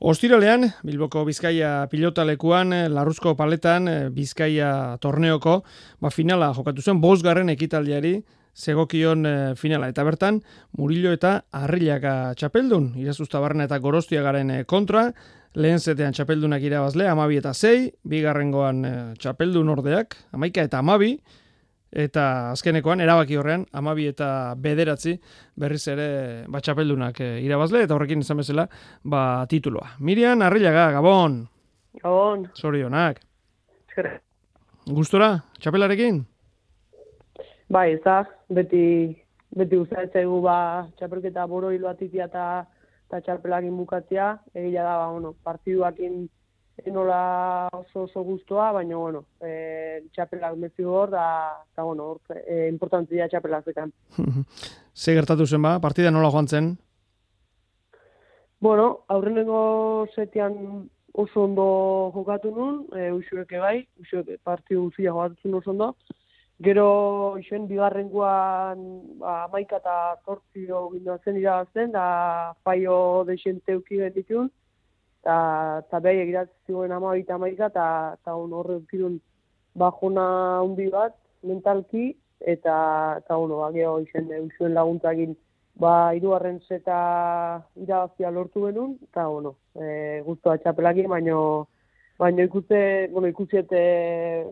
Ostiralean, Bilboko Bizkaia pilotalekuan, Larruzko paletan, Bizkaia torneoko, ba finala jokatu zen, bosgarren ekitaldiari, zegokion e, finala. Eta bertan, Murillo eta Arrilaga txapeldun, irazuzta barren eta goroztiagaren e, kontra, lehen zetean txapeldunak irabazle, amabi eta zei, bigarrengoan txapeldun ordeak, amaika eta amabi, eta azkenekoan erabaki horrean amabi eta bederatzi berriz ere batxapeldunak e, irabazle eta horrekin izan bezala ba, tituloa. Mirian, Arrilaga, Gabon! Gabon! Zorionak! Gustora, txapelarekin? Bai, ez da, beti, beti uzatzegu ba, txapelketa boro hiloatitia eta, eta txapelakin bukatzea, egila da, ba, bueno, partiduakin enola oso oso guztua, baina, bueno, e, txapelak metzi hor, da, da bueno, hor, e, importantzia txapelak zekan. Ze gertatu zen ba, partida nola joan zen? Bueno, aurrenengo setian oso ondo jokatu nun, e, usueke bai, usueke partidu guztia jokatu oso ondo, Gero, isen, bigarren guan, ba, maika eta zortzio gindoazen irabazten, da, faio deixente uki ditun, eta ta behi egiratzen zuen ama eta maika, eta ta hon horre ukidun bajona hundi bat, mentalki, eta eta ono, ba, geho izen eusuen laguntzagin ba, iruarren zeta irabazia lortu benun, eta ono, e, guztua txapelaki, baino, baino ikuste, bueno, ikusiete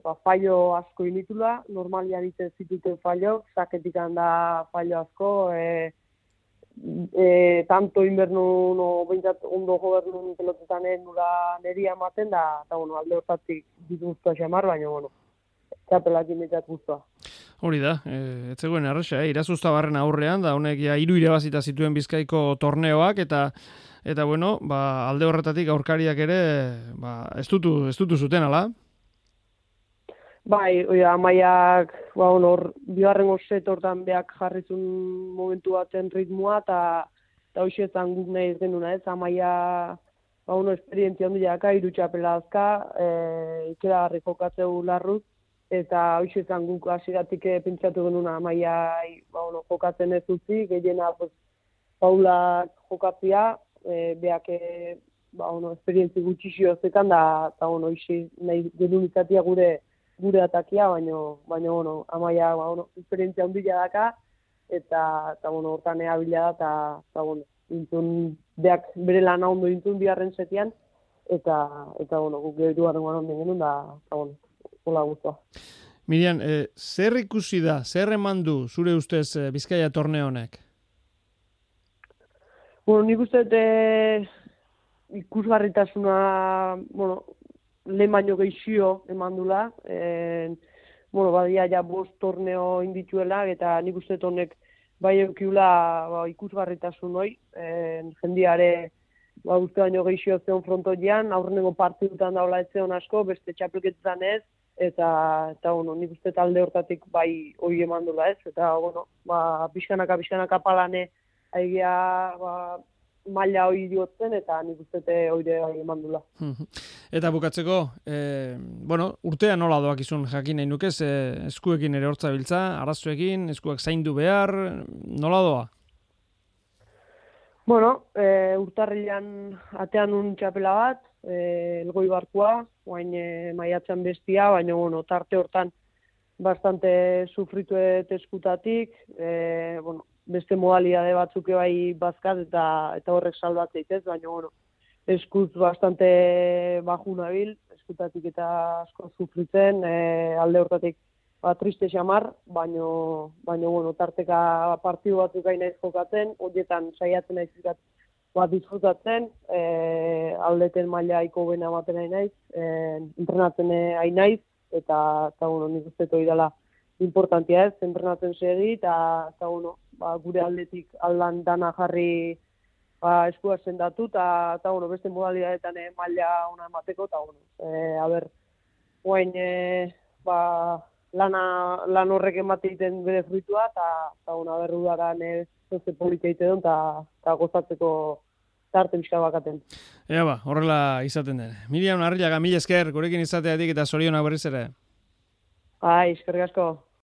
ba, fallo asko initula, normalian ite zituten fallo, zaketik handa fallo asko, e, e, tanto inbernu no beintzat ondo gobernu pelotetan nula neria ematen da ta bueno alde hortatik dituzta xamar baina bueno txapelak imitat guztua. Hori da, e, ez zegoen arresa, eh? irazuzta barren aurrean, da honek ja iru irabazita zituen bizkaiko torneoak, eta eta bueno, ba, alde horretatik aurkariak ere ba, ez dutu zuten, ala? Bai, oia, amaiak, ba, honor, bigarren set hortan beak jarrizun momentu baten ritmoa, eta eta hoxetan guk nahi ez genuna, ez, amaia, ba, ono, esperientzia handi jaka, irutxapela azka, e, ikera garri jokatzeu larruz, eta hoxetan guk asiratik pentsatu genuna amaia, ba, ono, jokatzen ez utzi, gehiena, pues, paula jokatzia, e, beak, e, ba, ono, esperientzi gutxixio zekan, da, eta, ono, isi, nahi genuen gure, gure atakia, baino, baino, bueno, amaia, ba, bueno, esperientzia ondila daka, eta, eta, bueno, hortan ea bila da, eta, eta, bueno, intun, beak bere lan ondo intun biharren setian, eta, eta, bueno, guk gero duaren guan genuen, da, eta, bueno, hola guztua. Mirian, eh, zer ikusi da, zer eman du, zure ustez, eh, Bizkaia torne honek? Bueno, nik uste, eh, ikusgarritasuna, bueno, lehen baino geixio eman dula. E, bueno, badia ja bost torneo indituela, eta nik uste honek bai eukiula ba, ikusgarritasun hoi. E, jendiare ba, uste baino geixio zeon frontoian, aurrenengo partidutan daula ez zeon asko, beste txapelketetan ez, eta, eta bueno, nik uste talde hortatik bai hoi eman dula ez, eta bueno, ba, pixkanaka, pixkanaka palane, aigia, ba, maila hori diotzen eta nik uste hoire bai eman dula. eta bukatzeko, e, bueno, urtea nola doak izun jakin nahi nukez, e, eskuekin ere hortza biltza, arazuekin, eskuak zaindu behar, nola doa? Bueno, e, urtarrilan atean un txapela bat, e, elgoi barkua, guain e, maiatzen bestia, baina bueno, tarte hortan bastante sufritu eskutatik, e, bueno, beste modalidade batzuk bai bazkat eta eta horrek salbatzeit ez, baina bueno, eskuz bastante baju nabil, eskutatik eta asko sufritzen, e, alde hortatik ba, triste xamar, baino, baino bueno, tarteka partidu batzuk gain naiz jokatzen, horietan saiatzen naiz ikat bat disfrutatzen, e, aldeten maila iko bena baten nahi naiz, e, entrenatzen nahi naiz, eta, eta bueno, nik uste dela importantia ez, entrenatzen segi, eta, eta bueno, ba, gure aldetik aldan dana jarri ba, eskua sendatu, eta, eta bueno, beste modalidadetan eh, maila ona emateko, eta bueno, e, a ber, guain, e, ba, lana, lan horrek emateiten bere fruitua, eta, eta bueno, a ber, udaran ez, zoze politeite duen, eta, eta gozatzeko tarte bizka bakaten. Ea ba, horrela izaten den. Miriam Arriaga, mila esker, gurekin izateatik eta zorionak berriz ere. Ai, eskerrik asko.